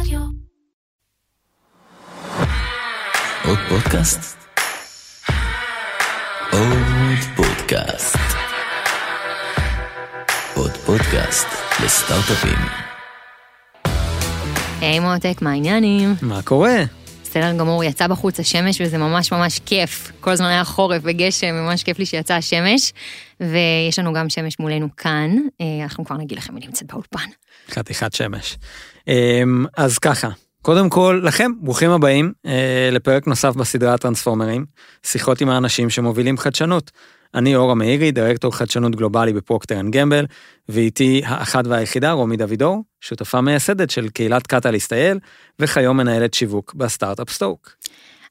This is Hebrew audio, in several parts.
רדיו. עוד פודקאסט? עוד פודקאסט. עוד פודקאסט לסטארט-אפים. היי מותק, מה העניינים? מה קורה? בסדר גמור, יצא בחוץ השמש וזה ממש ממש כיף. כל הזמן היה חורף וגשם, ממש כיף לי שיצא השמש. ויש לנו גם שמש מולנו כאן, אה, אנחנו כבר נגיד לכם מי נמצאת באולפן. חתיכת שמש. אמ, אז ככה, קודם כל, לכם, ברוכים הבאים אה, לפרק נוסף בסדרה הטרנספורמרים, שיחות עם האנשים שמובילים חדשנות. אני אורה מאירי, דירקטור חדשנות גלובלי בפרוקטר אנד גמבל, ואיתי האחת והיחידה רומי דוידור, שותפה מייסדת של קהילת קטליסט IL, וכיום מנהלת שיווק בסטארט-אפ סטוק.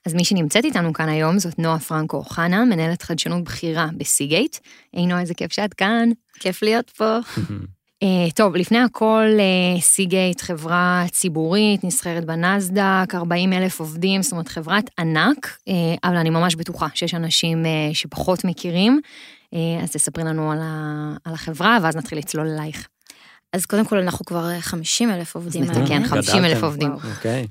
אז מי שנמצאת איתנו כאן היום זאת נועה פרנקו אוחנה, מנהלת חדשנות בכירה בסיגייט. היי נועה, איזה כיף שאת כאן, כיף להיות פה. אה, טוב, לפני הכל, אה, סיגייט חברה ציבורית, נסחרת בנסדק, 40 אלף עובדים, זאת אומרת חברת ענק, אה, אבל אני ממש בטוחה שיש אנשים שפחות מכירים, אז תספרי לנו על, ה, על החברה, ואז נתחיל לצלול אלייך. אז קודם כל אנחנו כבר 50 אלף עובדים. אז נתקן, האמת. 50,000 גדלתם. עובדים. אוקיי. אה,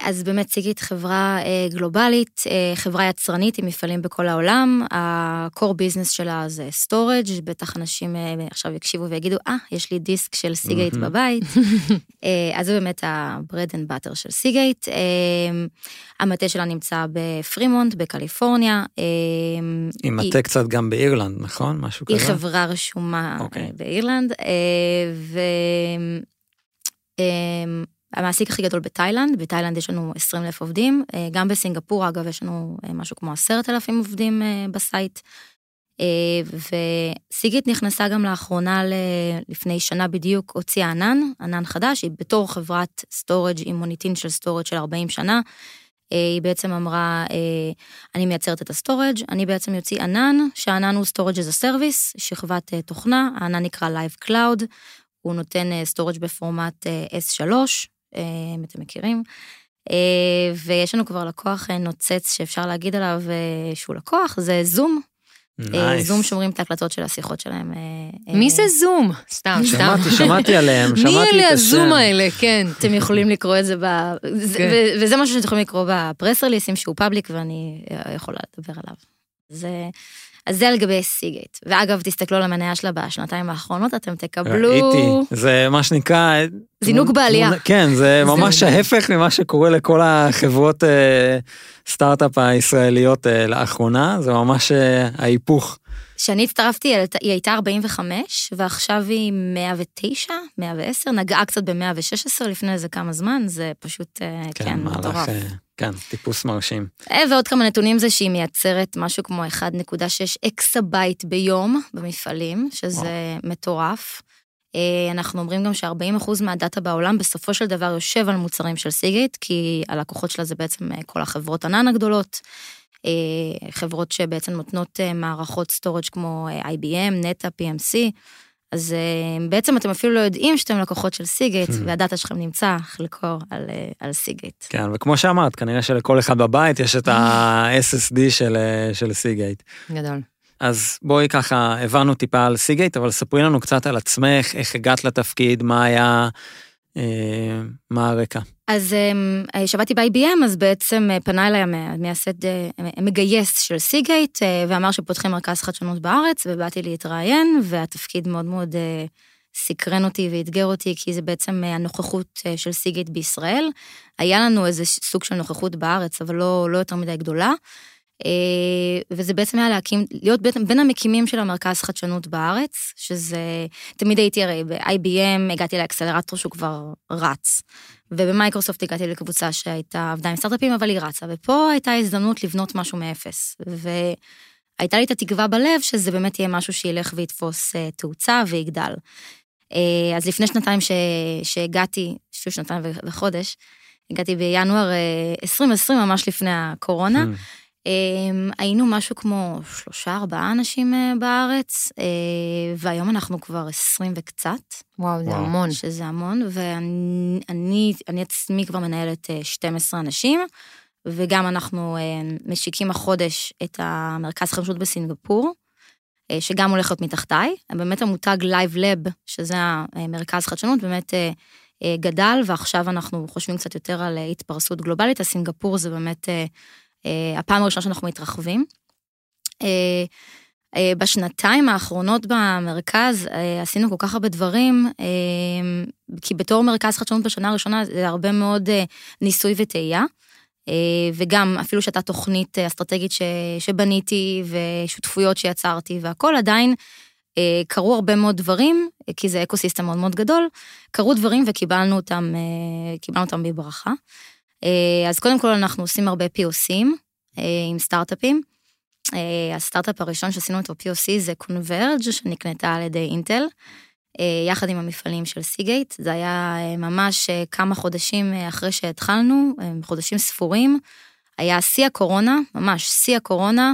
אז באמת סיגית חברה אה, גלובלית, אה, חברה יצרנית עם מפעלים בכל העולם, ה-core business שלה זה storage, בטח אנשים אה, עכשיו יקשיבו ויגידו, אה, יש לי דיסק של סיגייט. בבית. אה, אז זה באמת ה-bread and butter של סיגייט. אה, המטה שלה נמצא בפרימונט, בקליפורניה. אה, היא- מטה קצת גם באירלנד, נכון? משהו כזה? היא חברה רשומה אוקיי. אה, באירלנד, והמעסיק הכי גדול בתאילנד, בתאילנד יש לנו 20 אלף עובדים, אה, גם בסינגפור אגב יש לנו אה, משהו כמו 10,000 עובדים אה, ב site. וסיגייט נכנסה גם לאחרונה, ל- לפני שנה בדיוק, הוציאה ענן, ענן חדש, היא בתור חברת storage עם מוניטין של storage של 40 שנה. היא בעצם אמרה, אני מייצרת את ה storage, אני בעצם יוציא ענן, שהענן הוא as a Service, שכבת תוכנה, הענן נקרא Lyve Cloud, הוא נותן storage בפורמט אה, S3, אה, אם אתם מכירים. אה, ויש לנו כבר לקוח אה, נוצץ שאפשר להגיד עליו אה, שהוא לקוח, זה זום. אה, nice. זום שומרים את ההקלטות של השיחות שלהם. אה, אה, מי זה זום? סתם, סתם. שמעתי, שמעתי עליהם, מי שמעתי אלה את הזום השם. האלה, כן. אתם יכולים לקרוא את זה, ב... כן. וזה משהו שאתם יכולים לקרוא ב press release ים שהוא public ואני אה, יכולה לדבר עליו. זה... אז זה לגבי סיגייט. ואגב, תסתכלו על המניה שלה בשנתיים האחרונות, אתם תקבלו... ראיתי, זה מה שנקרא... זינוק תמונה- בעלייה. כן, זה ממש ההפך ממה שקורה לכל החברות אה, סטארט-אפ הישראליות אה, לאחרונה, זה ממש אה, ההיפוך. כשאני הצטרפתי, היא הייתה- היא הייתה 45, ועכשיו היא 109, 110, נגעה קצת ב-116 לפני איזה כמה זמן, זה פשוט, כן, כן, מטורף. כן, טיפוס מרשים. אה, ועוד כמה נתונים זה שהיא מייצרת משהו כמו 1.6 אקסבייט ביום במפעלים, שזה מטורף. אה, אנחנו אומרים גם ש-40% מהדאטה בעולם בסופו של דבר יושב על מוצרים של סיגייט, כי הלקוחות שלה זה בעצם אה, כל החברות ענן הגדולות, חברות שבעצם נותנות מערכות storage כמו IBM, נטאפ, EMC, אז אה, בעצם אתם אפילו לא יודעים שאתם לקוחות של סיגייט, והדאטה שלכם נמצא חלקו על, אה, על סיגייט. כן, וכמו שאמרת, כנראה שלכל אחד בבית יש את ה-SSD של, אה, של סיגייט. גדול. אז בואי ככה, הבנו טיפה על סיגייט, אבל ספרי לנו קצת על עצמך, איך הגעת לתפקיד, מה היה, אה, מה הרקע. אז אה, כשעבדתי ב-IBM, אז בעצם אה, פנה אליי המ- המייסד, אה, המגייס של סיגייט, אה, ואמר שפותחים מרכז חדשנות בארץ, ובאתי להתראיין, והתפקיד מאוד מאוד אה, סקרן אותי ואתגר אותי, כי זה בעצם אה, הנוכחות אה, של סיגייט בישראל. היה לנו איזה סוג של נוכחות בארץ, אבל לא, לא יותר מדי גדולה. אה, וזה בעצם היה להקים, להיות בין, בין המקימים של המרכז חדשנות בארץ, שזה, תמיד הייתי הרי ב-IBM, הגעתי לאקסלרטור שהוא כבר רץ. ובמייקרוסופט הגעתי לקבוצה שהייתה עבדה עם סטארט-אפים, אבל היא רצה, ופה הייתה הזדמנות לבנות משהו מאפס. והייתה לי את התקווה בלב שזה באמת יהיה משהו שילך ויתפוס אה, תאוצה ויגדל. אה, אז לפני שנתיים ש... שהגעתי, שוב שנתיים וחודש, הגעתי בינואר אה, 2020, ממש לפני הקורונה. Mm. אמ, היינו משהו כמו שלושה, ארבעה אנשים אה, בארץ, אה, והיום אנחנו כבר עשרים וקצת, וואו, זה. המון. שזה המון, ואני אני, אני עצמי כבר מנהלת אה, 12 אנשים, וגם אנחנו אה, משיקים החודש את המרכז חדשות בסינגפור, אה, שגם הולך להיות מתחתיי. באמת המותג Live Lab, שזה המרכז חדשנות, באמת אה, אה, גדל, ועכשיו אנחנו חושבים קצת יותר על אה, התפרסות גלובלית, אז סינגפור זה באמת אה, אה, הפעם הראשונה שאנחנו מתרחבים. אה, אה, בשנתיים האחרונות במרכז אה, עשינו כל כך הרבה דברים, אה, כי בתור מרכז חדשנות בשנה הראשונה זה הרבה מאוד אה, ניסוי וטעייה. אה, וגם אפילו שהייתה תוכנית אה, אסטרטגית ש, שבניתי ושותפויות שיצרתי והכל, עדיין אה, קרו הרבה מאוד דברים, כי זה אקו סיסטם מאוד מאוד גדול, קרו דברים וקיבלנו אותם, אותם בברכה. אז קודם כל אנחנו עושים הרבה POCים עם סטארט-אפים. הסטארט-אפ הראשון שעשינו אותו POC זה Converge, שנקנתה על ידי אינטל. יחד עם המפעלים של סיגייט. זה היה ממש כמה חודשים אחרי שהתחלנו, חודשים ספורים. היה שיא הקורונה, ממש שיא הקורונה,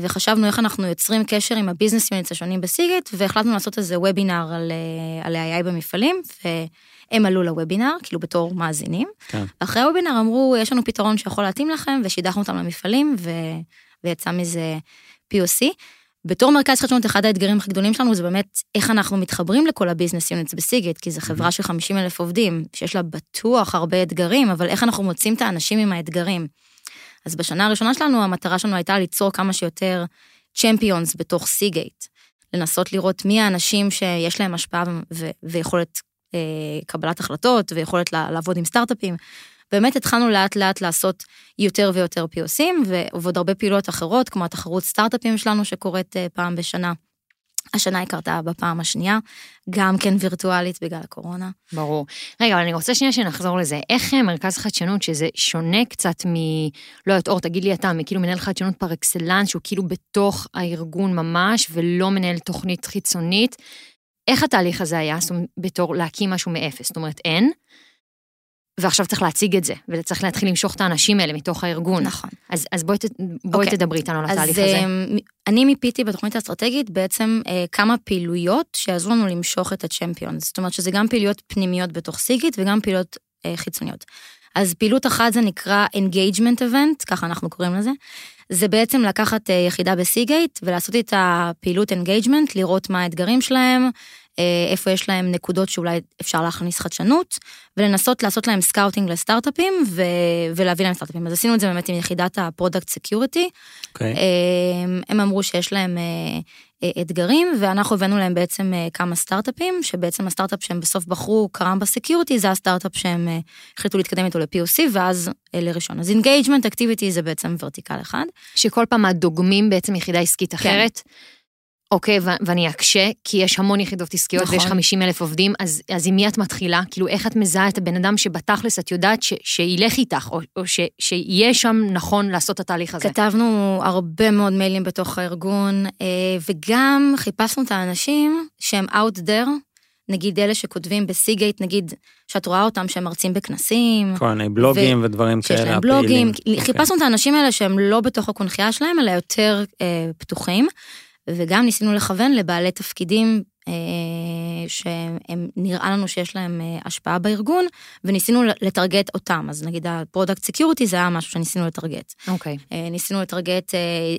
וחשבנו איך אנחנו יוצרים קשר עם ה business units השונים בסיגייט, והחלטנו לעשות איזה וובינר על, על AI במפעלים, והם עלו לוובינר, כאילו בתור מאזינים. כן. ואחרי הוובינר אמרו, יש לנו פתרון שיכול להתאים לכם, ושידכנו אותם למפעלים, ו... ויצא מזה POC. בתור מרכז חדשנות, אחד האתגרים הכי גדולים שלנו זה באמת איך אנחנו מתחברים לכל ה business units בסיגייט, כי זו חברה של 50 אלף עובדים, שיש לה בטוח הרבה אתגרים, אבל איך אנחנו מוצאים את האנשים עם האתגרים. אז בשנה הראשונה שלנו, המטרה שלנו הייתה ליצור כמה שיותר champions בתוך סיגייט. לנסות לראות מי האנשים שיש להם השפעה ו- ויכולת אה, קבלת החלטות ויכולת לעבוד עם סטארט-אפים. באמת התחלנו לאט לאט לעשות יותר ויותר POCים ועוד הרבה פעילויות אחרות, כמו התחרות סטארט-אפים שלנו שקורית אה, פעם בשנה. השנה היא קרתה בפעם השנייה, גם כן וירטואלית בגלל הקורונה. ברור. רגע, אבל אני רוצה שנייה שנחזור לזה. איך אה, מרכז חדשנות, שזה שונה קצת מ... לא יודעת, אור, תגיד לי אתה, מכאילו מנהל חדשנות פר אקסלנס, שהוא כאילו בתוך הארגון ממש, ולא מנהל תוכנית חיצונית, איך התהליך הזה היה, זאת אומרת, בתור להקים משהו מאפס? זאת אומרת, אין, ועכשיו צריך להציג את זה, וצריך להתחיל למשוך את האנשים האלה מתוך הארגון. נכון. אז, אז בואי, בואי okay. אוקיי. תדברי איתנו על התהליך הזה. אז אני מיפיתי בתוכנית האסטרטגית בעצם אה, כמה פעילויות שיעזרו לנו למשוך את הצ'מפיונס. זאת אומרת שזה גם פעילויות פנימיות בתוך סיגית וגם פעילויות אה, חיצוניות. אז פעילות אחת זה נקרא engagement event, ככה אנחנו קוראים לזה. זה בעצם לקחת אה, יחידה בסיגייט ולעשות איתה פעילות engagement, לראות מה האתגרים שלהם, אה, איפה יש להם נקודות שאולי אפשר להכניס חדשנות, ולנסות לעשות להם scouting לסטארט-אפים ו- ולהביא להם סטארט-אפים. אז עשינו את זה באמת עם יחידת ה product security. Okay. הם אמרו שיש להם אה, אה, אתגרים, ואנחנו הבאנו להם בעצם כמה סטארט-אפים, שבעצם הסטארט-אפ שהם בסוף בחרו קרמבה סקיוריטי, זה הסטארט-אפ שהם החליטו להתקדם איתו ל-POC, ואז ל ראשון. אז engagement activity זה בעצם ורטיקל אחד. שכל פעם דוגמים בעצם יחידה עסקית כן. אחרת. כן. אוקיי, ואני אקשה, כי יש המון יחידות עסקיות נכון. ויש 50 אלף עובדים, אז, אז עם מי את מתחילה? כאילו, איך את מזהה את הבן אדם שבתכלס את יודעת ש, שילך איתך, או, או ש, שיהיה שם נכון לעשות את התהליך הזה? כתבנו הרבה מאוד מיילים בתוך הארגון, אה, וגם חיפשנו את האנשים שהם out there, נגיד אלה שכותבים בסיגייט, נגיד, שאת רואה אותם שהם מרצים בכנסים. כל מיני בלוגים ו... ודברים כאלה, שיש להם בלוגים. Okay. חיפשנו את האנשים האלה שהם לא בתוך הקונכייה שלהם, אלא יותר אה, פתוחים. וגם ניסינו לכוון לבעלי תפקידים אה, שהם נראה לנו שיש להם אה, השפעה בארגון, וניסינו לטרגט אותם. אז נגיד ה product security זה היה משהו שניסינו לטרגט. אוקיי. Okay. אה, ניסינו לטרגט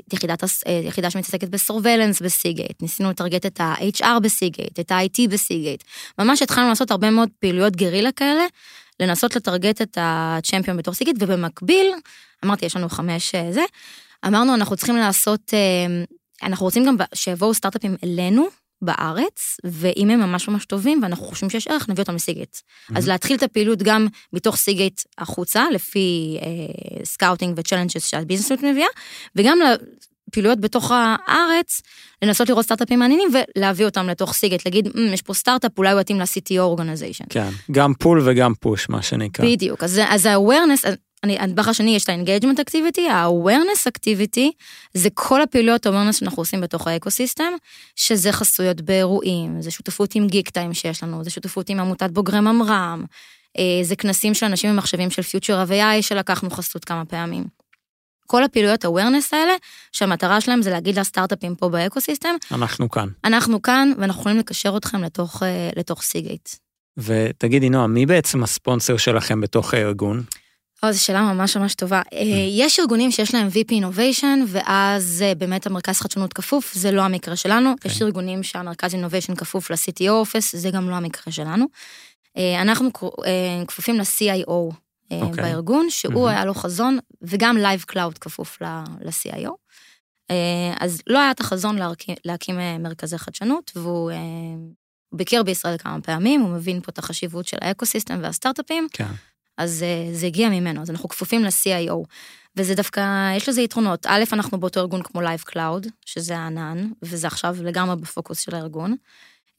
את יחידת, יחידה שמתעסקת ב surveillance בסיגייט, ניסינו לטרגט את ה-HR בסיגייט, את ה-IT בסיגייט. ממש התחלנו לעשות הרבה מאוד פעילויות גרילה כאלה, לנסות לטרגט את ה champion בתוך סיגייט, ובמקביל, אמרתי, יש לנו חמש זה, אמרנו, אנחנו צריכים לעשות אנחנו רוצים גם שיבואו סטארט-אפים אלינו בארץ, ואם הם ממש ממש טובים ואנחנו חושבים שיש ערך, נביא אותם לסיגייט. Mm-hmm. אז להתחיל את הפעילות גם מתוך סיגייט החוצה, לפי אה, scouting ו challenges שה business מביאה, וגם פעילויות בתוך הארץ, לנסות לראות סטארט-אפים מעניינים ולהביא אותם לתוך סיגייט, להגיד, mm, יש פה סטארט-אפ, אולי הוא יתאים ל-CTO organization. כן, גם pull וגם push, מה שנקרא. בדיוק, אז, אז ה-awareness, הנדבך השני יש את ה-engagement activity, ה-awareness activity זה כל הפעילויות ה-awareness שאנחנו עושים בתוך האקוסיסטם, שזה חסויות באירועים, זה שותפות עם Geektime שיש לנו, זה שותפות עם עמותת בוגרי ממר"ם, אה, זה כנסים של אנשים ומחשבים של Future of AI שלקחנו חסות כמה פעמים. כל הפעילויות ה-awareness האלה, שהמטרה שלהם זה להגיד לסטארט-אפים פה באקוסיסטם. אנחנו כאן. אנחנו כאן, ואנחנו יכולים לקשר אתכם לתוך, אה, לתוך סיגייט. ותגידי, נועה, מי בעצם הספונסר שלכם בתוך הארגון? או, זו שאלה ממש ממש טובה. אה, יש ארגונים שיש להם VP Innovation, ואז אה, באמת המרכז חדשנות כפוף, זה לא המקרה שלנו. כן. יש ארגונים שהמרכז Innovation כפוף ל-CTO Office, זה גם לא המקרה שלנו. אה, אנחנו כפופים ל-CIO אוקיי. okay. בארגון, שהוא מהמם. היה לו חזון, וגם Live Cloud כפוף ל-CIO. אז לא היה את החזון להקים, להקים מרכזי חדשנות, והוא הוא ביקר בישראל כמה פעמים, הוא מבין פה את החשיבות של האקוסיסטם והסטארט-אפים, כן. אז אה, זה הגיע ממנו, אז אנחנו כפופים ל-CIO. וזה דווקא, יש לזה יתרונות. א', אנחנו באותו ארגון כמו Live Cloud, שזה הענן, וזה עכשיו לגמרי בפוקוס של הארגון.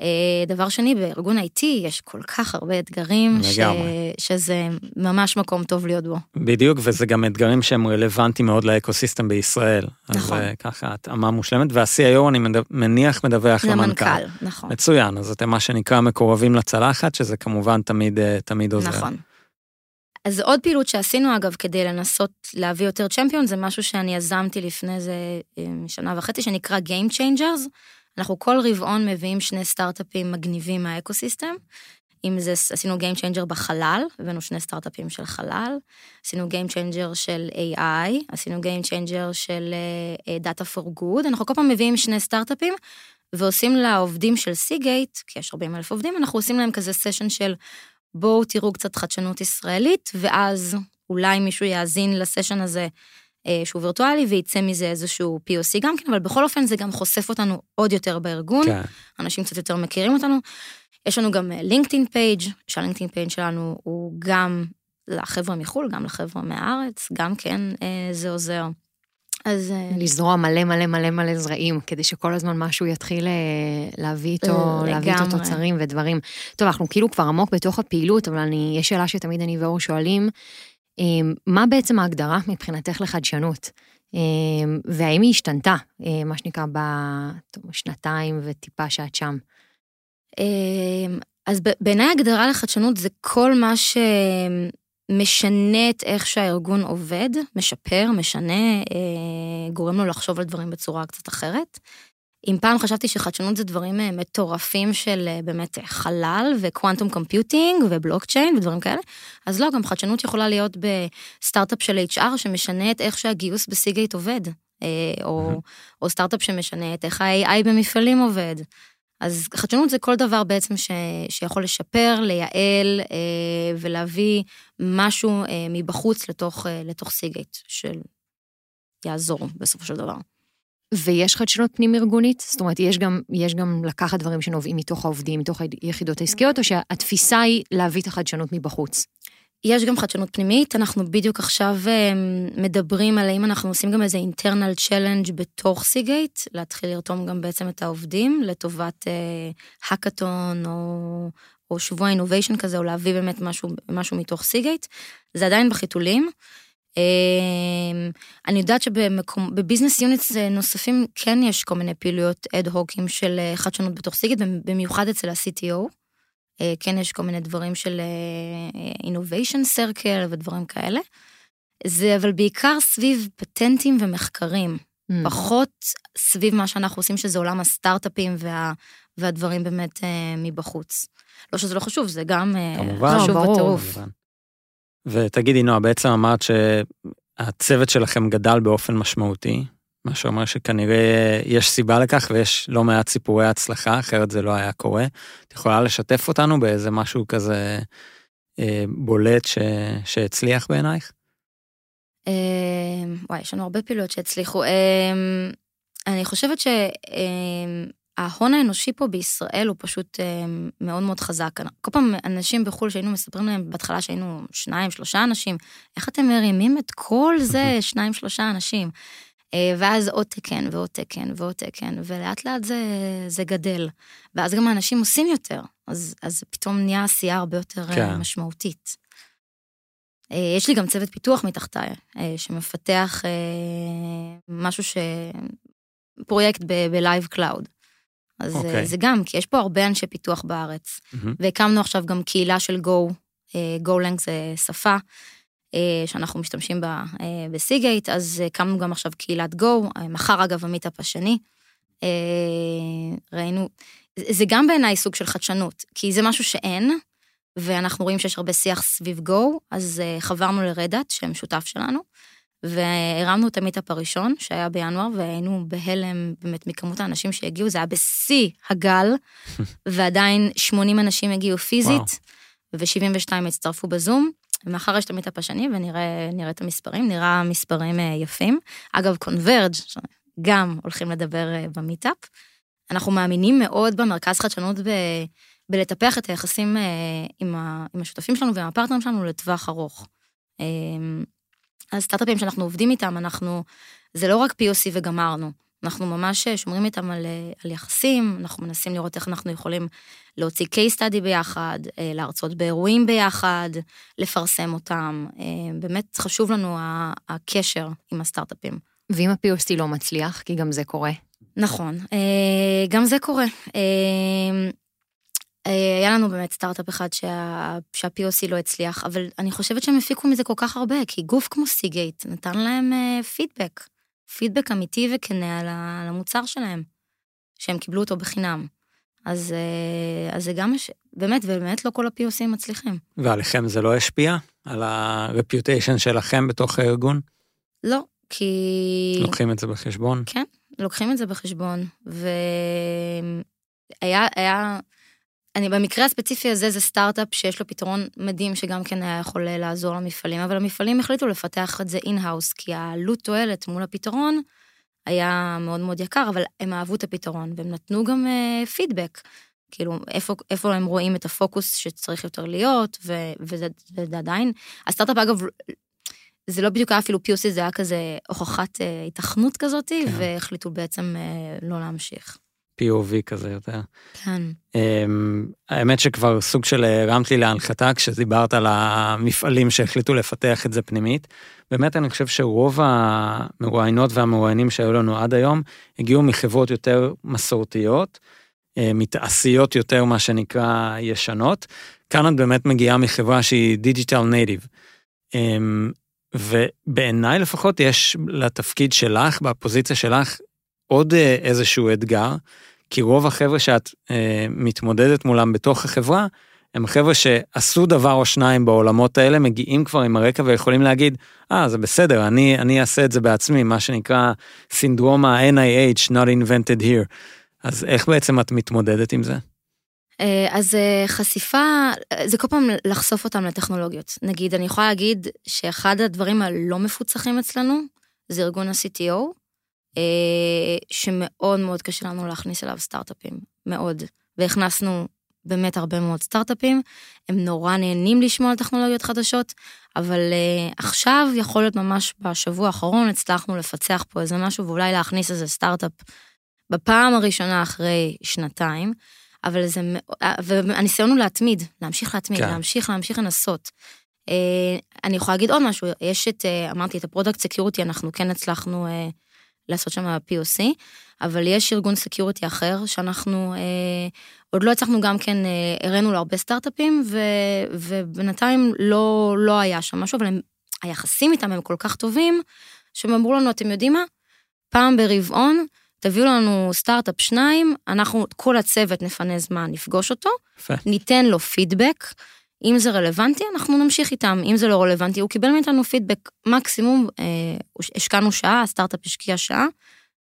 אה, דבר שני, בארגון IT יש כל כך הרבה אתגרים, ש... שזה ממש מקום טוב להיות בו. בדיוק, וזה גם אתגרים שהם רלוונטיים מאוד לאקוסיסטם בישראל. נכון. אז אה, ככה, התאמה מושלמת, וה-CIO, אני מדו- מניח, מדווח למנכ"ל. למנכ"ל, נכון. מצוין, אז אתם מה שנקרא מקורבים לצלחת, שזה כמובן תמיד, תמיד עוזר. נכון. אז עוד פעילות שעשינו, אגב, כדי לנסות להביא יותר צ'מפיון, זה משהו שאני יזמתי לפני איזה אה, שנה וחצי, שנקרא Game Changers. אנחנו כל רבעון מביאים שני סטארט-אפים מגניבים מהאקוסיסטם. אם זה, עשינו Game Changer בחלל, הבאנו שני סטארט-אפים של חלל, עשינו Game Changer של AI, עשינו Game Changer של אה, Data for Good, אנחנו כל פעם מביאים שני סטארט-אפים, ועושים לעובדים של סיגייט, כי יש 40 אלף עובדים, אנחנו עושים להם כזה סשן של בואו תראו קצת חדשנות ישראלית, ואז אולי מישהו יאזין לסשן הזה אה, שהוא וירטואלי, וייצא מזה איזשהו POC גם כן, אבל בכל אופן זה גם חושף אותנו עוד יותר בארגון, כן. אנשים קצת יותר מכירים אותנו. יש לנו גם LinkedIn page, שה LinkedIn page שלנו הוא גם לחבר'ה מחו"ל, גם לחבר'ה מהארץ, גם כן אה, זה עוזר. אז אה, לזרוע מלא מלא מלא מלא זרעים, כדי שכל הזמן משהו יתחיל אה, להביא איתו, להביא איתו. תוצרים ודברים. טוב, אנחנו כאילו כבר עמוק בתוך הפעילות, אבל אני, יש שאלה שתמיד אני ואור שואלים, אה, מה בעצם ההגדרה מבחינתך לחדשנות? אה, והאם היא השתנתה, אה, מה שנקרא, בשנתיים וטיפה שאת שם? אמ, אז בעיניי הגדרה לחדשנות זה כל מה שמשנה את איך שהארגון עובד, משפר, משנה, אה, גורם לו לחשוב על דברים בצורה קצת אחרת. אם פעם חשבתי שחדשנות זה דברים אה, מטורפים של אה, באמת אה, חלל ו quantum computing ובלוקצ'יין ודברים כאלה, אז לא, גם חדשנות יכולה להיות בסטארט-אפ של HR שמשנה את איך שהגיוס בסיגייט עובד, אה, או, או סטארט-אפ שמשנה את איך ה-AI במפעלים עובד. אז חדשנות זה כל דבר בעצם ש, שיכול לשפר, לייעל אה, ולהביא משהו אה, מבחוץ לתוך, אה, לתוך סיגייט, של יעזור בסופו של דבר. ויש חדשנות פנים-ארגונית? זאת אומרת, יש גם, יש גם לקחת דברים שנובעים מתוך העובדים, מתוך היחידות העסקיות, או שהתפיסה היא להביא את החדשנות מבחוץ? יש גם חדשנות פנימית, אנחנו בדיוק עכשיו אה, מדברים על האם אנחנו עושים גם איזה internal challenge בתוך סיגייט, להתחיל לרתום גם בעצם את העובדים לטובת האקתון או, או שבוע innovation כזה, או להביא באמת משהו, משהו מתוך סיגייט. זה עדיין בחיתולים. אה, אני יודעת שבביזנס יוניטס נוספים כן יש כל מיני פעילויות אד הוקים של אה, חדשנות בתוך סיגייט, במיוחד אצל ה-CTO. אה, כן יש כל מיני דברים של אה, innovation circle ודברים כאלה. זה אבל בעיקר סביב פטנטים ומחקרים, Mm. פחות סביב מה שאנחנו עושים, שזה עולם הסטארט-אפים וה, והדברים באמת אה, מבחוץ. לא שזה לא חשוב, זה גם אה, כמובן. חשוב לא, ברור. בטירוף. כמובן. ותגידי, נועה, בעצם אמרת שהצוות שלכם גדל באופן משמעותי, מה שאומר שכנראה יש סיבה לכך ויש לא מעט סיפורי הצלחה, אחרת זה לא היה קורה. את יכולה לשתף אותנו באיזה משהו כזה אה, בולט ש... שהצליח בעינייך? אה, וואי, יש לנו הרבה פעילויות שהצליחו. אה, אני חושבת שההון האנושי פה בישראל הוא פשוט אה, מאוד מאוד חזק. כל פעם אנשים בחו"ל שהיינו מספרים להם בהתחלה שהיינו שניים, שלושה אנשים, איך אתם מרימים את כל זה, שניים, שלושה אנשים? אה, ואז עוד תקן ועוד תקן ועוד תקן, ולאט לאט זה, זה גדל. ואז גם האנשים עושים יותר, אז, אז פתאום נהיה עשייה הרבה יותר כן. כן. משמעותית. אה, יש לי גם צוות פיתוח מתחתיי, אה, שמפתח אה, משהו ש... פרויקט ב-Live Cloud. אז אוקיי. okay. זה גם, כי יש פה הרבה אנשי פיתוח בארץ. מהמם. והקמנו עכשיו גם קהילה של Go, אה, GoLang זה שפה אה, שאנחנו משתמשים בה אה, בסיגייט, אז הקמנו גם עכשיו קהילת אה, מחר אגב המיטאפ השני. אה, ראינו, זה גם בעיניי סוג של חדשנות, כי זה משהו שאין, ואנחנו רואים שיש הרבה שיח סביב Go, אז אה, חברנו לרדאט, שהם שותף שלנו, והרמנו את המיטאפ הראשון, שהיה בינואר, והיינו בהלם באמת מכמות האנשים שהגיעו, זה היה בשיא הגל, ועדיין 80 אנשים הגיעו פיזית, ו-72 הצטרפו בזום. ומחר יש את המיטאפ השני ונראה את המספרים, נראה מספרים אה, יפים. אגב, Converge, גם הולכים לדבר אה, במיטאפ. אנחנו מאמינים מאוד במרכז חדשנות ב... בלטפח את היחסים אה, עם, ה... עם השותפים שלנו ועם הפרטנרים שלנו לטווח ארוך. הסטארט-אפים שאנחנו עובדים איתם, אנחנו, זה לא רק POC וגמרנו. אנחנו ממש שומרים איתם על, על יחסים, אנחנו מנסים לראות איך אנחנו יכולים להוציא case study ביחד, אה, להרצות באירועים ביחד, לפרסם אותם. אה, באמת חשוב לנו הקשר עם הסטארט-אפים. ואם ה-POC לא מצליח, כי גם זה קורה. נכון, אה, גם זה קורה. היה לנו באמת סטארט-אפ אחד שה, שה-POC לא הצליח, אבל אני חושבת שהם הפיקו מזה כל כך הרבה, כי גוף כמו סיגייט נתן להם פידבק. פידבק אמיתי וכנה על המוצר שלהם, שהם קיבלו אותו בחינם. אז, אה, אז זה גם, באמת, ובאמת לא כל ה-POCים מצליחים. ועליכם זה לא השפיע? על ה reputation שלכם בתוך הארגון? לא, כי... לוקחים את זה בחשבון? כן, לוקחים את זה בחשבון. והיה, היה, אני במקרה הספציפי הזה זה סטארט-אפ שיש לו פתרון מדהים שגם כן היה יכול לעזור למפעלים, אבל המפעלים החליטו לפתח את זה in-house, כי העלות תועלת מול הפתרון היה מאוד מאוד יקר, אבל הם אהבו את הפתרון, והם נתנו גם uh, פידבק. כאילו, איפה, איפה הם רואים את הפוקוס שצריך יותר להיות, ו, וזה, וזה עדיין. הסטארט-אפ, אגב, זה לא בדיוק היה אפילו POC, זה היה כזה הוכחת uh, התכנות כזאת, כן. והחליטו בעצם uh, לא להמשיך. POV כזה יותר. כן. Um, האמת שכבר סוג של הרמת לי להנחתה כשדיברת על המפעלים שהחליטו לפתח את זה פנימית. באמת אני חושב שרוב המרואיינות והמרואיינים שהיו לנו עד היום הגיעו מחברות יותר מסורתיות, אה, מתעשיות יותר מה שנקרא ישנות. כאן את באמת מגיעה מחברה שהיא דיגיטל נייטיב. אמ, ובעיניי לפחות יש לתפקיד שלך, בפוזיציה שלך, עוד אה, איזשהו אתגר, כי רוב החבר'ה שאת אה, מתמודדת מולם בתוך החברה, הם חבר'ה שעשו דבר או שניים בעולמות האלה, מגיעים כבר עם הרקע ויכולים להגיד, אה, ah, זה בסדר, אני, אני אעשה את זה בעצמי, מה שנקרא סינדרום ה-NIH, not invented here. אז איך בעצם את מתמודדת עם זה? אה, אז אה, חשיפה, זה כל פעם לחשוף אותם לטכנולוגיות. נגיד, אני יכולה להגיד שאחד הדברים הלא מפוצחים אצלנו, זה ארגון ה-CTO, שמאוד מאוד קשה לנו להכניס אליו סטארט-אפים, מאוד. והכנסנו באמת הרבה מאוד סטארט-אפים, הם נורא נהנים לשמוע על טכנולוגיות חדשות, אבל uh, עכשיו, יכול להיות ממש בשבוע האחרון, הצלחנו לפצח פה איזה משהו ואולי להכניס איזה סטארט-אפ בפעם הראשונה אחרי שנתיים, אבל זה, והניסיון הוא להתמיד, להמשיך להתמיד, כן. להמשיך, להמשיך לנסות. Uh, אני יכולה להגיד עוד משהו, יש את, uh, אמרתי, את ה product security, אנחנו כן הצלחנו uh, לעשות שם POC, אבל יש ארגון security אחר שאנחנו אה, עוד לא הצלחנו גם כן, אה, הראינו לו הרבה סטארט-אפים, ו, ובינתיים לא, לא היה שם משהו, אבל הם, היחסים איתם הם כל כך טובים, שהם אמרו לנו, אתם יודעים מה? פעם ברבעון, תביאו לנו סטארט-אפ שניים, אנחנו, כל הצוות נפנה זמן לפגוש אותו, יפה. ניתן לו פידבק, אם זה רלוונטי, אנחנו נמשיך איתם, אם זה לא רלוונטי, הוא קיבל מאיתנו פידבק מקסימום, אה, השקענו שעה, הסטארט-אפ השקיע שעה,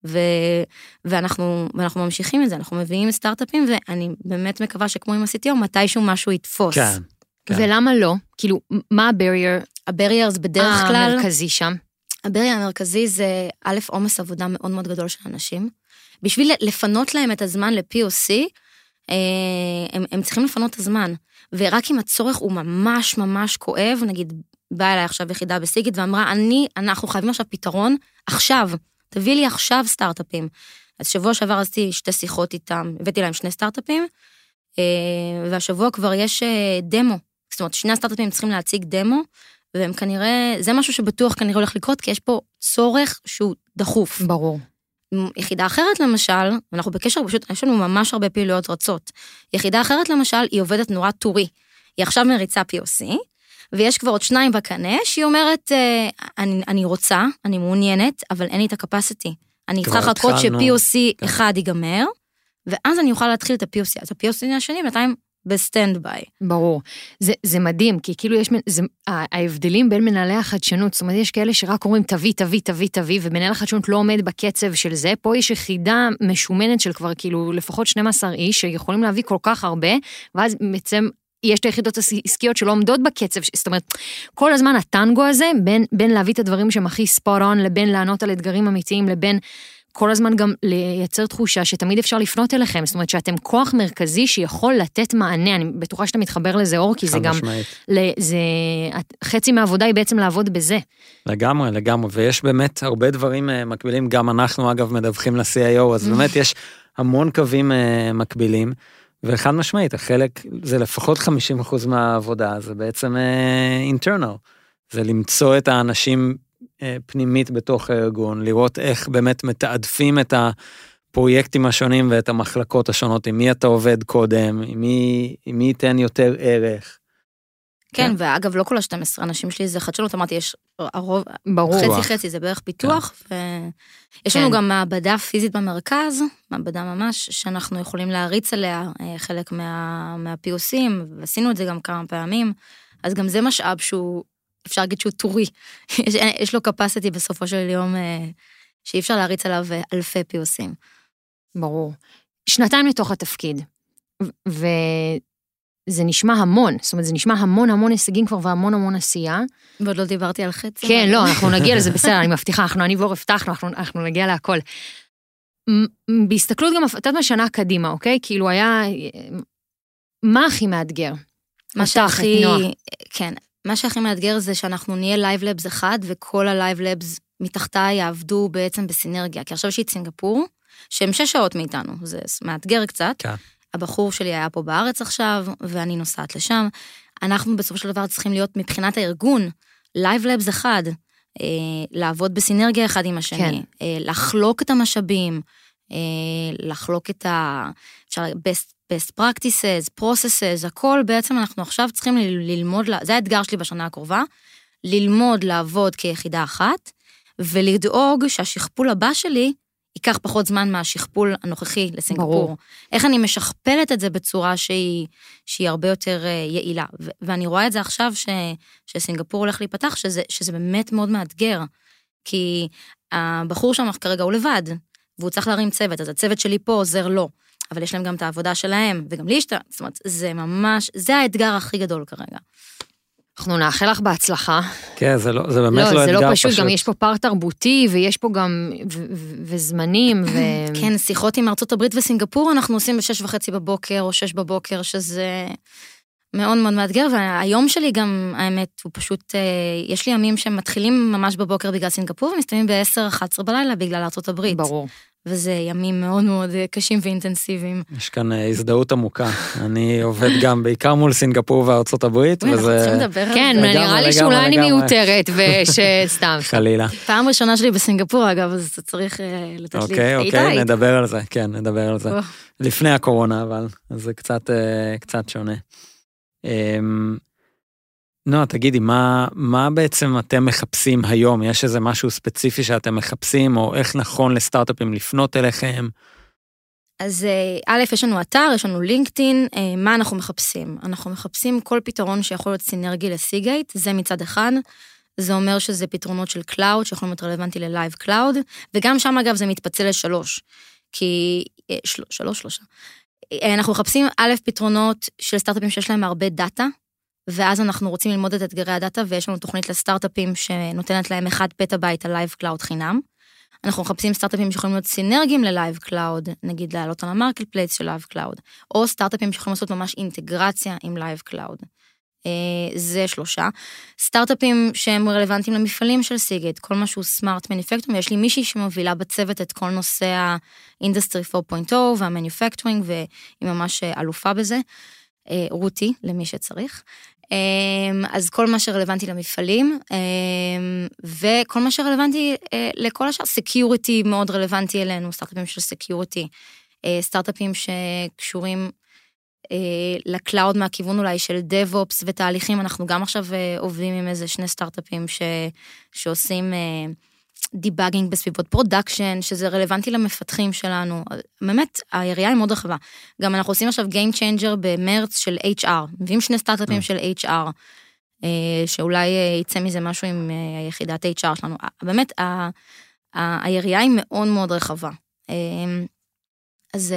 ו, ואנחנו, ואנחנו ממשיכים את זה, אנחנו מביאים סטארט-אפים, ואני באמת מקווה שכמו עם ה-CTO, מתישהו משהו יתפוס. כן, כן. ולמה לא? כאילו, מה הברייר? הברייר זה בדרך כלל... המרכזי שם. הברייר המרכזי זה, א', עומס עבודה מאוד מאוד גדול של אנשים. בשביל לפנות להם את הזמן ל-POC, אה, הם, הם צריכים לפנות את הזמן. ורק אם הצורך הוא ממש ממש כואב, נגיד, באה אליי עכשיו יחידה בסיגית ואמרה, אני, אנחנו חייבים עכשיו פתרון, עכשיו, תביא לי עכשיו סטארט-אפים. אז שבוע שעבר עשיתי שתי שיחות איתם, הבאתי להם שני סטארט-אפים, אה, והשבוע כבר יש אה, דמו. זאת אומרת, שני הסטארט-אפים צריכים להציג דמו, והם כנראה, זה משהו שבטוח כנראה הולך לקרות, כי יש פה צורך שהוא דחוף. ברור. יחידה אחרת למשל, אנחנו בקשר, פשוט יש לנו ממש הרבה פעילויות רצות. יחידה אחרת למשל, היא עובדת נורא טורי. היא עכשיו מריצה POC, ויש כבר עוד שניים בקנה, שהיא אומרת, אה, אני, אני רוצה, אני מעוניינת, אבל אין לי את ה capacity. אני צריכה לחכות ש-POC כן. אחד ייגמר, ואז אני אוכל להתחיל את ה-POC. אז ה-POC השני בינתיים ב standby. ברור. זה, זה מדהים, כי כאילו יש, זה, ההבדלים בין מנהלי החדשנות, זאת אומרת, יש כאלה שרק אומרים תביא, תביא, תביא, תביא, ומנהל החדשנות לא עומד בקצב של זה, פה יש יחידה משומנת של כבר כאילו לפחות 12 איש, שיכולים להביא כל כך הרבה, ואז בעצם יש את היחידות העסקיות שלא עומדות בקצב, זאת אומרת, כל הזמן הטנגו הזה, בין, בין להביא את הדברים שהם הכי ספוט און, לבין לענות על אתגרים אמיתיים, לבין כל הזמן גם לייצר תחושה שתמיד אפשר לפנות אליכם, זאת אומרת שאתם כוח מרכזי שיכול לתת מענה, אני בטוחה שאתה מתחבר לזה אור, כי זה גם, זה, חצי מהעבודה היא בעצם לעבוד בזה. לגמרי, לגמרי, ויש באמת הרבה דברים אה, מקבילים, גם אנחנו אגב מדווחים ל-CIO, אז באמת יש המון קווים אה, מקבילים. וחד משמעית, החלק, זה לפחות 50% מהעבודה, זה בעצם אינטרנל. Uh, זה למצוא את האנשים פנימית בתוך הארגון, לראות איך באמת מתעדפים את הפרויקטים השונים ואת המחלקות השונות, עם מי אתה עובד קודם, עם מי, עם מי ייתן יותר ערך. כן, כן, ואגב, לא כל ה-12 אנשים שלי זה חדשנות, אמרתי, יש הרוב, ברור. חצי חצי זה בערך פיתוח, כן. ויש לנו כן. גם מעבדה פיזית במרכז, מעבדה ממש, שאנחנו יכולים להריץ עליה אה, חלק מה, מה-POCים, ועשינו את זה גם כמה פעמים, אז גם זה משאב שהוא, אפשר להגיד שהוא טורי, יש, יש לו capacity בסופו של יום, אה, שאי אפשר להריץ עליו אה, אלפי POCים. ברור. שנתיים לתוך התפקיד, ו... זה נשמע המון, זאת אומרת, זה נשמע המון המון הישגים כבר והמון המון עשייה. ועוד לא דיברתי על חצי. כן, לא, אנחנו נגיע לזה, בסדר, אני מבטיחה, אנחנו, אני ואור הבטחנו, אנחנו, אנחנו נגיע להכל. בהסתכלות גם, את יודעת מה, שנה קדימה, אוקיי? כאילו היה, מה הכי מאתגר? מה שהכי, כן, מה שהכי מאתגר זה שאנחנו נהיה לייב לבס אחד, וכל הלייב לבס מתחתיי יעבדו בעצם בסינרגיה. כי עכשיו יש לי את סינגפור, שהם שש שעות מאיתנו, זה מאתגר קצת. כן. הבחור שלי היה פה בארץ עכשיו, ואני נוסעת לשם. אנחנו בסופו של דבר צריכים להיות מבחינת הארגון, Live Labs אחד, אה, לעבוד בסינרגיה אחד עם השני, כן. אה, לחלוק את המשאבים, אה, לחלוק את ה... אפשר, best, best practices, processes, הכל בעצם אנחנו עכשיו צריכים ללמוד, זה האתגר שלי בשנה הקרובה, ללמוד לעבוד כיחידה אחת, ולדאוג שהשכפול הבא שלי ייקח פחות זמן מהשכפול הנוכחי לסינגפור. ברור. איך אני משכפלת את זה בצורה שהיא, שהיא הרבה יותר אה, יעילה. ו- ואני רואה את זה עכשיו ש- שסינגפור הולך להיפתח, שזה, שזה באמת מאוד מאתגר. כי הבחור שם כרגע הוא לבד, והוא צריך להרים צוות, אז הצוות שלי פה עוזר לו. אבל יש להם גם את העבודה שלהם, וגם לי יש את ה... זאת אומרת, זה ממש, זה האתגר הכי גדול כרגע. אנחנו נאחל לך בהצלחה. כן, זה, לא, זה באמת לא, לא אתגר פשוט. לא, זה לא פשוט, גם יש פה פער תרבותי, ויש פה גם, ו- ו- וזמנים, ו... כן, שיחות עם ארצות הברית וסינגפור אנחנו עושים בשש וחצי בבוקר, או שש בבוקר, שזה מאוד מאוד מאתגר, והיום שלי גם, האמת, הוא פשוט, אה, יש לי ימים שמתחילים ממש בבוקר בגלל סינגפור, ומסתיימים ב-10-11 בלילה בגלל ארצות הברית. ברור. וזה ימים מאוד מאוד אה, קשים ואינטנסיביים. יש כאן אה, הזדהות עמוקה. אני עובד גם בעיקר מול סינגפור וארצות הברית, וזה... אנחנו צריכים לדבר על זה. כן, נראה לי שאולי אני מיותרת, ושסתם. חלילה. פעם ראשונה שלי בסינגפור, אגב, אז צריך אה, לתת לי... אוקיי, אוקיי, נדבר על זה, כן, נדבר על זה. לפני הקורונה, אבל, אז זה קצת שונה. נועה, תגידי, מה, מה בעצם אתם מחפשים היום? יש איזה משהו ספציפי שאתם מחפשים, או איך נכון לסטארט-אפים לפנות אליכם? אז אה, א', יש לנו אתר, יש לנו לינקדאין, אה, מה אנחנו מחפשים? אנחנו מחפשים כל פתרון שיכול להיות סינרגי ל Seagate, זה מצד אחד. זה אומר שזה פתרונות של cloud, שיכולים להיות רלוונטי ל Lyve Cloud, וגם שם אגב זה מתפצל לשלוש, כי... אה, של, שלוש, שלושה. אנחנו מחפשים א', פתרונות של סטארט-אפים שיש להם הרבה data, ואז אנחנו רוצים ללמוד את אתגרי ה data, ויש לנו תוכנית לסטארט-אפים שנותנת להם 1 פטאבייט על Lyve Cloud חינם. אנחנו מחפשים סטארט-אפים שיכולים להיות סינרגיים ל Lyve Cloud, נגיד לעלות על ה marketplace של Lyve Cloud, או סטארט-אפים שיכולים לעשות ממש אינטגרציה עם Lyve Cloud. אה, זה שלושה. סטארט-אפים שהם רלוונטיים למפעלים של Seagate, כל מה שהוא smart manufacturing, ויש לי מישהי שמובילה בצוות את כל נושא ה industry 4.0 וה manufacturing, והיא ממש אלופה בזה. אה, רותי, למי שצריך. אמ, אז כל מה שרלוונטי למפעלים, אמ, וכל מה שרלוונטי אה, לכל השאר, security מאוד רלוונטי אלינו, סטארט-אפים של security, אה, סטארט-אפים שקשורים ל cloud מהכיוון אולי של DevOps ותהליכים, אנחנו גם עכשיו עובדים עם איזה שני סטארט-אפים ש, שעושים debugging בסביבות production, שזה רלוונטי למפתחים שלנו. באמת, היריעה היא מאוד רחבה. גם אנחנו עושים עכשיו Game Changer במרץ של HR, מביאים שני סטארט-אפים אה. של HR, אה, שאולי אה, יצא מזה משהו עם יחידת HR שלנו. באמת, היריעה היא מאוד מאוד רחבה. אז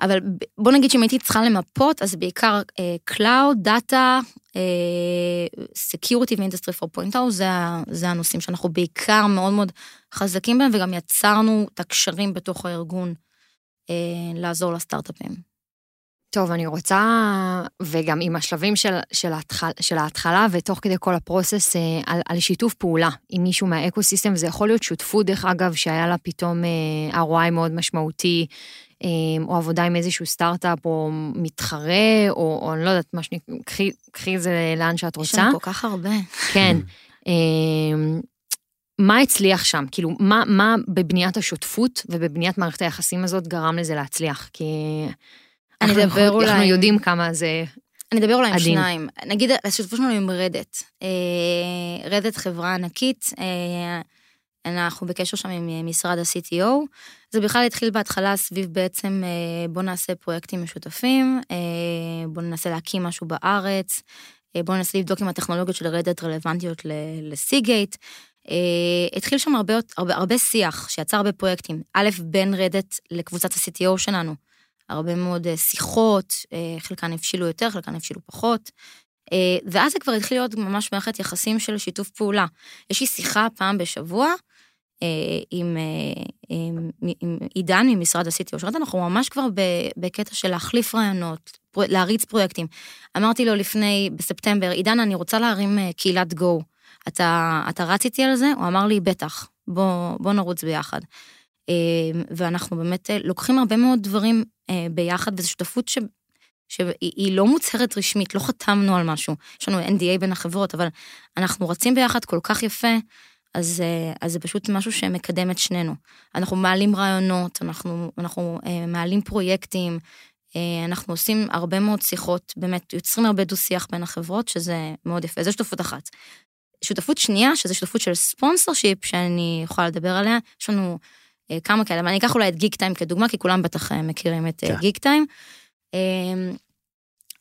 אבל בוא נגיד שאם הייתי צריכה למפות, אז בעיקר אה, Cloud, Data, אה, Security ו-Industry 4.0, זה, זה הנושאים שאנחנו בעיקר מאוד מאוד חזקים בהם, וגם יצרנו את הקשרים בתוך הארגון אה, לעזור לסטארט-אפים. טוב, אני רוצה, וגם עם השלבים של, של, ההתחל, של ההתחלה ותוך כדי כל הפרוסס, אה, על, על שיתוף פעולה עם מישהו מהאקו-סיסטם, וזה יכול להיות שותפות, דרך אגב, שהיה לה פתאום אה, ROI מאוד משמעותי, או עבודה עם איזשהו סטארט-אפ, או מתחרה, או, או אני לא יודעת, מה שנקרא, קחי, את זה לאן שאת יש רוצה. לנו כל כך הרבה. כן. אה, מה הצליח שם? כאילו, מה, מה בבניית השותפות ובבניית מערכת היחסים הזאת גרם לזה להצליח? כי... אני אנחנו- אדבר אולי- אנחנו יודעים כמה זה... אני אדבר אולי עם עדין. שניים. נגיד, השותפות שלנו עם רדט. אה, רדט חברה ענקית, אה, אנחנו בקשר שם עם אה, משרד ה-CTO. זה בכלל התחיל בהתחלה סביב בעצם, אה, בוא נעשה פרויקטים משותפים, אה, בוא ננסה להקים משהו בארץ, אה, בוא ננסה לבדוק אם הטכנולוגיות של רדט רלוונטיות לסיגייט. התחיל שם הרבה, הרבה, הרבה שיח שיצר הרבה פרויקטים. א', בין רדט לקבוצת ה-CTO שלנו. הרבה מאוד שיחות, חלקן הבשילו יותר, חלקן הבשילו פחות. ואז זה כבר התחיל להיות ממש מערכת יחסים של שיתוף פעולה. יש לי שיחה פעם בשבוע עם, אה, עם, עם עידן ממשרד ה-CTO, שאומרת, אנחנו ממש כבר בקטע של להחליף רעיונות, להריץ פרויקטים. אמרתי לו לפני, בספטמבר, עידן, אני רוצה להרים אה, קהילת גו. אתה, אתה רץ איתי על זה? הוא אמר לי, בטח, בוא, בוא נרוץ ביחד. אה, ואנחנו באמת אה, לוקחים הרבה מאוד דברים אה, ביחד, וזו שותפות ש... שהיא היא לא מוצהרת רשמית, לא חתמנו על משהו. יש לנו NDA בין החברות, אבל אנחנו רצים ביחד כל כך יפה, אז, אה, אז זה פשוט משהו שמקדם את שנינו. אנחנו מעלים רעיונות, אנחנו, אנחנו אה, מעלים פרויקטים, אה, אנחנו עושים הרבה מאוד שיחות, באמת, יוצרים הרבה דו-שיח בין החברות, שזה מאוד יפה. זו שותפות אחת. שותפות שנייה, שזו שותפות של ספונסר שיפ, שאני יכולה לדבר עליה, יש לנו כמה כאלה, אבל אני אקח אולי את גיק טיים כדוגמה, כי כולם בטח מכירים את כן. גיק טיים.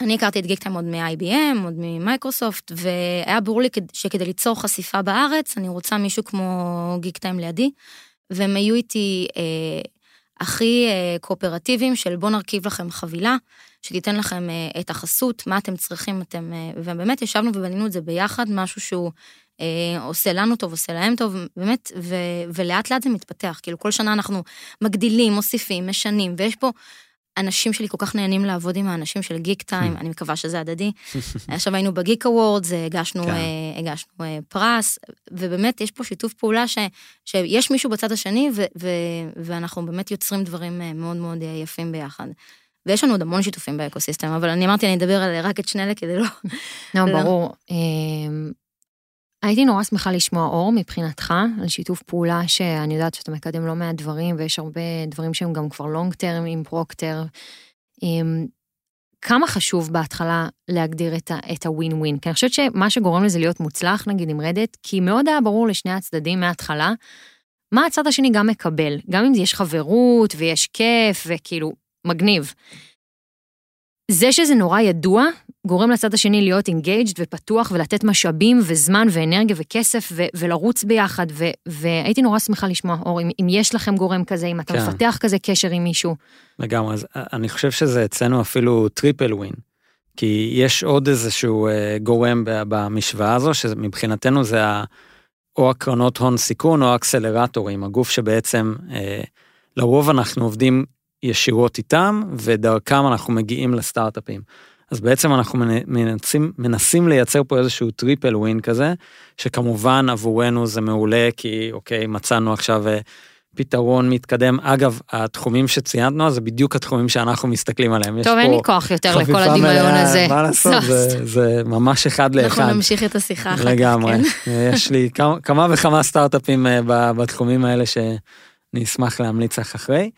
אני הכרתי את גיק טיים עוד מ-IBM, עוד ממייקרוסופט, והיה ברור לי כד- שכדי ליצור חשיפה בארץ, אני רוצה מישהו כמו גיק טיים לידי, והם היו איתי אה, הכי אה, קואופרטיביים של בוא נרכיב לכם חבילה, שתיתן לכם אה, את החסות, מה אתם צריכים, אתם... אה, ובאמת ישבנו ובנינו את זה ביחד, משהו שהוא אה, עושה לנו טוב, עושה להם טוב, באמת, ו, ולאט לאט זה מתפתח, כאילו כל שנה אנחנו מגדילים, מוסיפים, משנים, ויש פה אנשים שלי כל כך נהנים לעבוד עם האנשים של Geektime, אני מקווה שזה הדדי. עכשיו היינו ב Geek Awards, הגשנו, כן. אה, הגשנו אה, פרס, ובאמת יש פה שיתוף פעולה ש, שיש מישהו בצד השני, ו, ו, ואנחנו באמת יוצרים דברים אה, מאוד מאוד יפים ביחד. ויש לנו עוד המון שיתופים ב ecosystem, אבל אני אמרתי, אני אדבר על רק את שני אלה כדי לא... לא, לא. ברור. הייתי נורא שמחה לשמוע אור מבחינתך, על שיתוף פעולה שאני יודעת שאתה מקדם לא מעט דברים, ויש הרבה דברים שהם גם כבר long term עם פרוקטר. אמ, כמה חשוב בהתחלה להגדיר את הווין ווין? כי אני חושבת שמה שגורם לזה להיות מוצלח, נגיד עם רדט, כי מאוד היה ברור לשני הצדדים מההתחלה, מה הצד השני גם מקבל, גם אם יש חברות ויש כיף וכאילו, מגניב. זה שזה נורא ידוע, גורם לצד השני להיות engaged ופתוח ולתת משאבים וזמן ואנרגיה וכסף ו- ולרוץ ביחד, ו- והייתי נורא שמחה לשמוע, אור, אם, אם יש לכם גורם כזה, אם אתה כן. מפתח כזה קשר עם מישהו. לגמרי, אז אה, אני חושב שזה אצלנו אפילו triple win. כי יש עוד איזשהו אה, גורם במשוואה הזו, שמבחינתנו זה ה- או הקרנות הון סיכון או האקסלרטורים, הגוף שבעצם אה, לרוב אנחנו עובדים ישירות איתם, ודרכם אנחנו מגיעים לסטארט-אפים. אז בעצם אנחנו מנ- מנסים, מנסים לייצר פה איזשהו triple win כזה, שכמובן עבורנו זה מעולה, כי אוקיי, מצאנו עכשיו אה, פתרון מתקדם. אגב, התחומים שציינו זה בדיוק התחומים שאנחנו מסתכלים עליהם. טוב, אין לי כוח יותר לכל הדמיון הזה. מה לעשות, זה, זה ממש אחד לאחד. אנחנו נמשיך את השיחה אחר כך, לגמרי. כן? יש לי כמה, כמה וכמה סטארט-אפים אה, בתחומים האלה שאני אשמח להמליץ לך אחרי.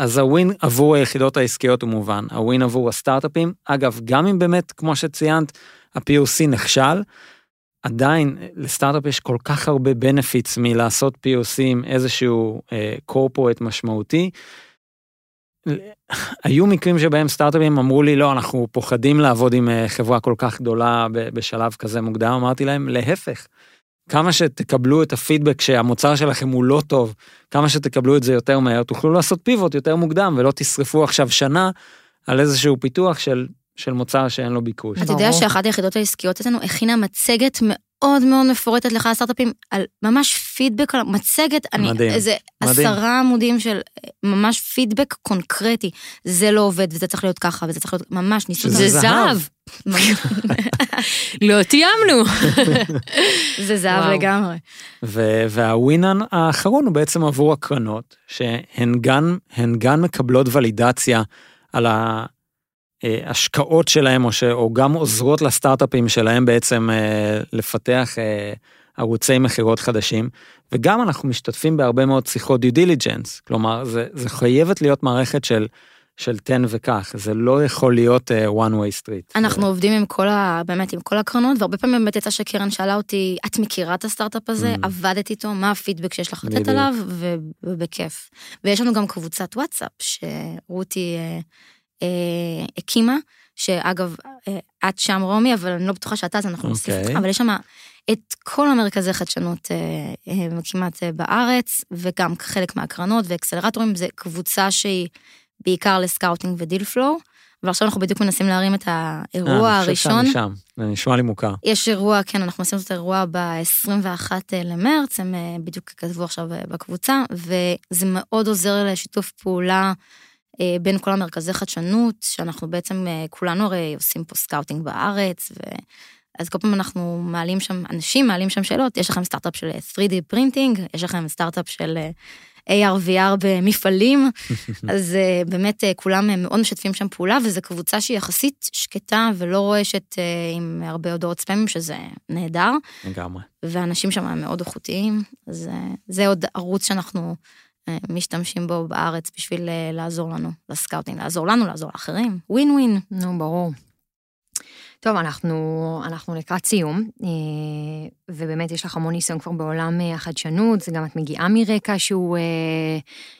אז הווין עבור היחידות העסקיות הוא מובן, הווין עבור הסטארט-אפים. אגב, גם אם באמת, כמו שציינת, ה-POC נכשל, עדיין לסטארט-אפ יש כל כך הרבה benefits מלעשות POC עם איזשהו קורפורט משמעותי. היו מקרים שבהם סטארט-אפים אמרו לי, לא, אנחנו פוחדים לעבוד עם אה, חברה כל כך גדולה בשלב כזה מוקדם, אמרתי להם, להפך. כמה שתקבלו את הפידבק שהמוצר שלכם הוא לא טוב, כמה שתקבלו את זה יותר מהר, תוכלו לעשות פיבוט יותר מוקדם ולא תשרפו עכשיו שנה על איזשהו פיתוח של, של מוצר שאין לו ביקוש. אתה יודע. שאחת היחידות העסקיות אצלנו הכינה מצגת מאוד מאוד מפורטת לך הסטארט-אפים, על ממש פידבק על המצגת, אני, מדהים, איזה מדהים. עשרה עמודים של אה, ממש פידבק קונקרטי. זה לא עובד, וזה צריך להיות ככה, וזה צריך להיות, ממש ניסו שזה זה זהב. לא תיאמנו. זה זהב. לגמרי. ו- והווין האחרון הוא בעצם עבור הקרנות, שהן גם, מקבלות ולידציה על ההשקעות שלהם, או, ש- או גם עוזרות לסטארט-אפים שלהם בעצם אה, לפתח אה, ערוצי מכירות חדשים, וגם אנחנו משתתפים בהרבה מאוד שיחות דיו דיליג'נס, כלומר, זה, זה חייבת להיות מערכת של, של תן וכך, זה לא יכול להיות אה, one way street. אנחנו עובדים עם כל ה... באמת, עם כל הקרנות, והרבה פעמים באמת יצא שקרן שאלה אותי, את מכירה את הסטארט-אפ הזה? Mm. עבדת איתו? מה הפידבק שיש לך לתת. עליו? ובכיף. ויש לנו גם קבוצת וואטסאפ, שרותי אה, אה, הקימה, שאגב, אה, את שם רומי, אבל אני לא בטוחה שאתה, אז אנחנו נוסיף אוקיי. אותך, אבל יש שם את כל המרכזי חדשנות אה, אה, כמעט אה, בארץ, וגם חלק מהקרנות ואקסלרטורים, זו קבוצה שהיא בעיקר ל scouting ו deal flow. ועכשיו אנחנו בדיוק מנסים להרים את אה, האירוע אני חושב הראשון. שאני שם, זה נשמע לי מוכר. יש אירוע, כן, אנחנו עושים את האירוע ב-21 למרץ, הם אה, בדיוק כתבו עכשיו אה, בקבוצה, וזה מאוד עוזר לשיתוף פעולה אה, בין כל המרכזי חדשנות, שאנחנו בעצם, אה, כולנו הרי עושים פה scouting בארץ, ו... אז כל פעם אנחנו מעלים שם, אנשים מעלים שם שאלות, יש לכם סטארט-אפ של 3D printing, יש לכם סטארט-אפ של אה, AR/VR במפעלים, אז אה, באמת אה, כולם אה, מאוד משתפים שם פעולה, וזו קבוצה שהיא יחסית שקטה ולא רועשת אה, עם הרבה הודעות ספאמים, שזה נהדר, לגמרי. ואנשים שם מאוד איכותיים, אז אה, זה עוד ערוץ שאנחנו אה, משתמשים בו בארץ בשביל אה, לעזור לנו, לסקאוטינג, לעזור לנו, לעזור לאחרים, ווין ווין. נו, ברור. טוב, אנחנו, אנחנו לקראת סיום, אה, ובאמת יש לך המון ניסיון כבר בעולם אה, החדשנות, זה גם את מגיעה מרקע שהוא, אה,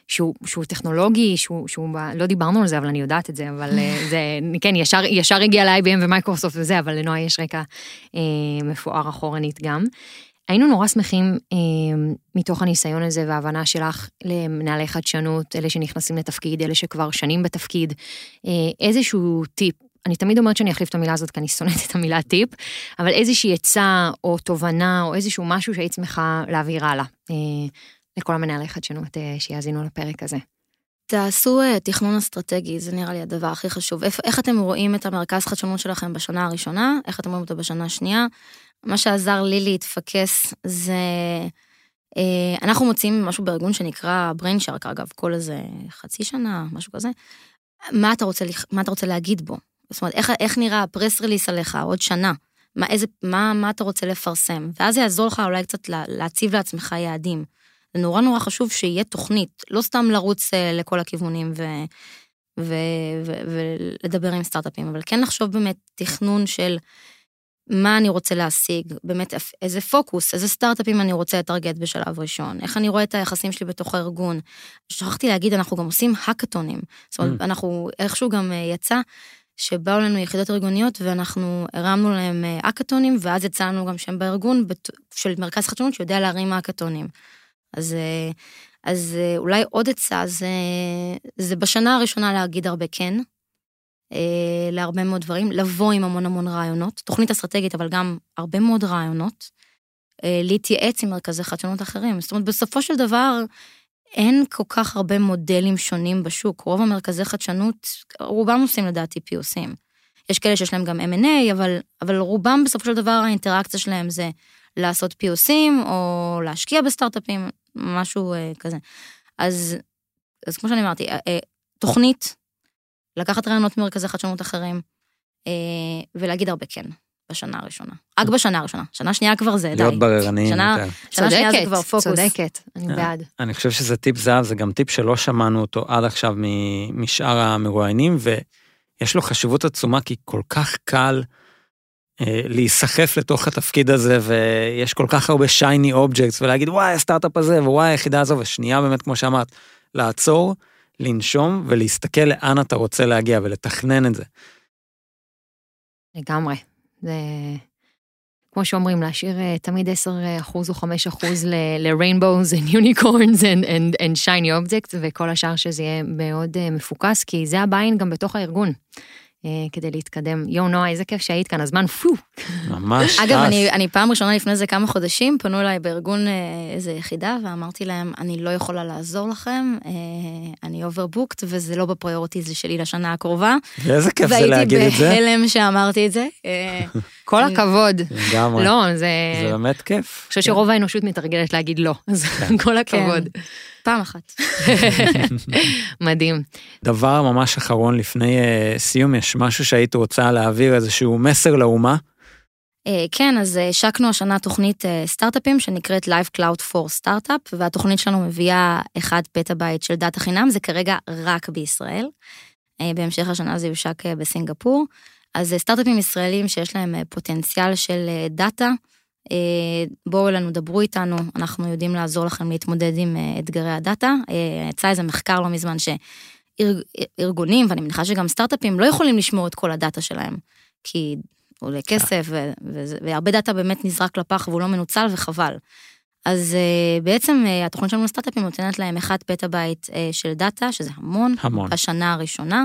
שהוא, שהוא טכנולוגי, שהוא, שהוא, לא דיברנו על זה, אבל אני יודעת את זה, אבל אה, זה, כן, ישר, ישר הגיע ל-IBM ומייקרוסופט וזה, אבל לנועה יש רקע אה, מפואר אחורנית גם. היינו נורא שמחים אה, מתוך הניסיון הזה וההבנה שלך למנהלי חדשנות, אלה שנכנסים לתפקיד, אלה שכבר שנים בתפקיד, אה, איזשהו טיפ, אני תמיד אומרת שאני אחליף את המילה הזאת כי אני שונאת את המילה טיפ, אבל איזושהי עצה או תובנה או איזשהו משהו שהיית שמחה להעביר הלאה אה, לכל המנהלי חדשנות אה, שיאזינו לפרק הזה. תעשו אה, תכנון אסטרטגי, זה נראה לי הדבר הכי חשוב. איך, איך אתם רואים את המרכז חדשנות שלכם בשנה הראשונה, איך אתם רואים אותו בשנה השנייה. מה שעזר לי להתפקס זה... אה, אנחנו מוצאים משהו בארגון שנקרא BrainShark, אגב, כל איזה חצי שנה, משהו כזה. מה אתה רוצה, מה אתה רוצה להגיד בו? זאת אומרת, איך, איך נראה הפרס רליס עליך עוד שנה? מה, איזה, מה, מה אתה רוצה לפרסם? ואז זה יעזור לך אולי קצת לה, להציב לעצמך יעדים. זה נורא נורא חשוב שיהיה תוכנית, לא סתם לרוץ אה, לכל הכיוונים ו, ו, ו, ולדבר עם סטארט-אפים, אבל כן לחשוב באמת תכנון של מה אני רוצה להשיג, באמת איזה פוקוס, איזה סטארט-אפים אני רוצה לטרגט בשלב ראשון, איך אני רואה את היחסים שלי בתוך הארגון. שכחתי להגיד, אנחנו גם עושים האקתונים. זאת אומרת, Mm. אנחנו, איכשהו גם אה, יצא שבאו לנו יחידות ארגוניות ואנחנו הרמנו להם אה, האקתונים, ואז יצא לנו גם שם בארגון של מרכז חדשנות שיודע להרים האקתונים. אז, אה, אז אולי עוד עצה זה, זה בשנה הראשונה להגיד הרבה כן, להרבה מאוד דברים, לבוא עם המון המון רעיונות, תוכנית אסטרטגית, אבל גם הרבה מאוד רעיונות, אה, להתייעץ עם מרכזי חדשנות אחרים. זאת אומרת, בסופו של דבר, אין כל כך הרבה מודלים שונים בשוק. רוב המרכזי חדשנות, רובם עושים לדעתי פיוסים. יש כאלה שיש להם גם M&A, אבל, אבל רובם בסופו של דבר האינטראקציה שלהם זה לעשות פיוסים, או להשקיע בסטארט-אפים, משהו אה, כזה. אז, אז כמו שאני אמרתי, אה, אה, תוכנית, לקחת רעיונות ממרכזי חדשנות אחרים, אה, ולהגיד הרבה כן בשנה הראשונה. רק בשנה הראשונה. שנה שנייה כבר זה, די. להיות בררניים שנה- יותר. שנה שנייה זה כבר פוקוס. צודקת, אני אה. בעד. אני חושב שזה טיפ זהב, זה גם טיפ שלא שמענו אותו עד עכשיו מ- משאר המרואיינים, ויש לו חשיבות עצומה כי כל כך קל אה, להיסחף לתוך התפקיד הזה, ויש כל כך הרבה shiny objects, ולהגיד וואו הסטארט-אפ הזה, ווואי היחידה הזו, ושנייה באמת כמו שאמרת, לעצור, לנשום ולהסתכל לאן אתה רוצה להגיע ולתכנן את זה. לגמרי. זה... כמו שאומרים, להשאיר אה, תמיד 10 אחוז או 5 אחוז ל-rainbows and unicorns and, and, and shiny objects, וכל השאר שזה יהיה מאוד אה, מפוקס, כי זה הביין גם בתוך הארגון. אה, כדי להתקדם. יואו, נועה, איזה כיף שהיית כאן, הזמן פו. ממש טס. אגב, אני, אני פעם ראשונה לפני איזה כמה חודשים, פנו אליי בארגון אה, איזה יחידה, ואמרתי להם, אני לא יכולה לעזור לכם, אה, אני overbooked, וזה לא ב priorities שלי לשנה הקרובה. ואיזה כיף זה להגיד את זה. והייתי בהלם שאמרתי את זה. אה, כל הכבוד. לגמרי. לא, זה... זה באמת כיף. אני חושבת שרוב האנושות מתרגלת להגיד לא, אז כל הכבוד. פעם אחת. מדהים. דבר ממש אחרון לפני uh, סיום, יש משהו שהיית רוצה להעביר, איזשהו מסר לאומה? אה, כן, אז אה, השקנו השנה תוכנית אה, סטארט-אפים שנקראת Live Cloud for Startup, והתוכנית שלנו מביאה אחד פטאבייט של דאטה חינם, זה כרגע רק בישראל. בהמשך השנה זה יושק בסינגפור. אז סטארט-אפים ישראלים שיש להם פוטנציאל של דאטה, בואו אלינו, דברו איתנו, אנחנו יודעים לעזור לכם להתמודד עם אתגרי הדאטה. יצא איזה מחקר לא מזמן שארגונים, ואני מניחה שגם סטארט-אפים, לא יכולים לשמור את כל הדאטה שלהם, כי עולה כסף, ו- ו- והרבה דאטה באמת נזרק לפח והוא לא מנוצל וחבל. אז uh, בעצם uh, התוכנית שלנו לסטארט-אפים נותנת להם אחד פטאבייט uh, של דאטה, שזה המון, המון. בשנה הראשונה,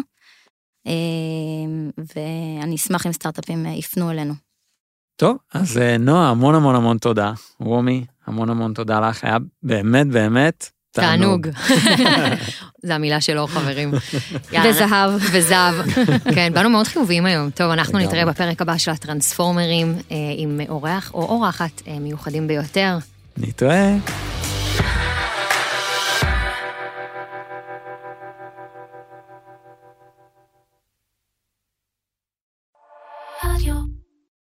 ואני אשמח אם סטארט-אפים uh, יפנו אלינו. טוב, אז uh, נועה, המון המון המון תודה. רומי, המון המון תודה לך, היה באמת באמת תענוג. זה המילה שלו, חברים. וזהב. וזהב. כן, באנו מאוד חיוביים היום. טוב, אנחנו נתראה בפרק הבא של הטרנספורמרים אה, עם אורח או אורחת אה, מיוחדים ביותר. נתראה.